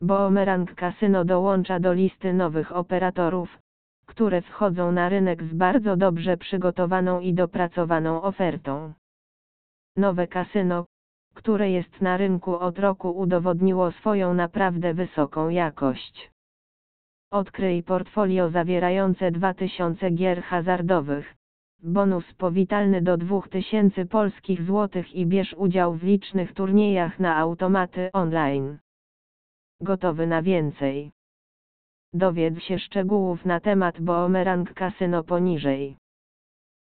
Boomerang Casino dołącza do listy nowych operatorów, które wchodzą na rynek z bardzo dobrze przygotowaną i dopracowaną ofertą. Nowe kasyno, które jest na rynku od roku udowodniło swoją naprawdę wysoką jakość. Odkryj portfolio zawierające 2000 gier hazardowych. Bonus powitalny do 2000 polskich złotych i bierz udział w licznych turniejach na automaty online. Gotowy na więcej. Dowiedz się szczegółów na temat Boomerang Casino poniżej.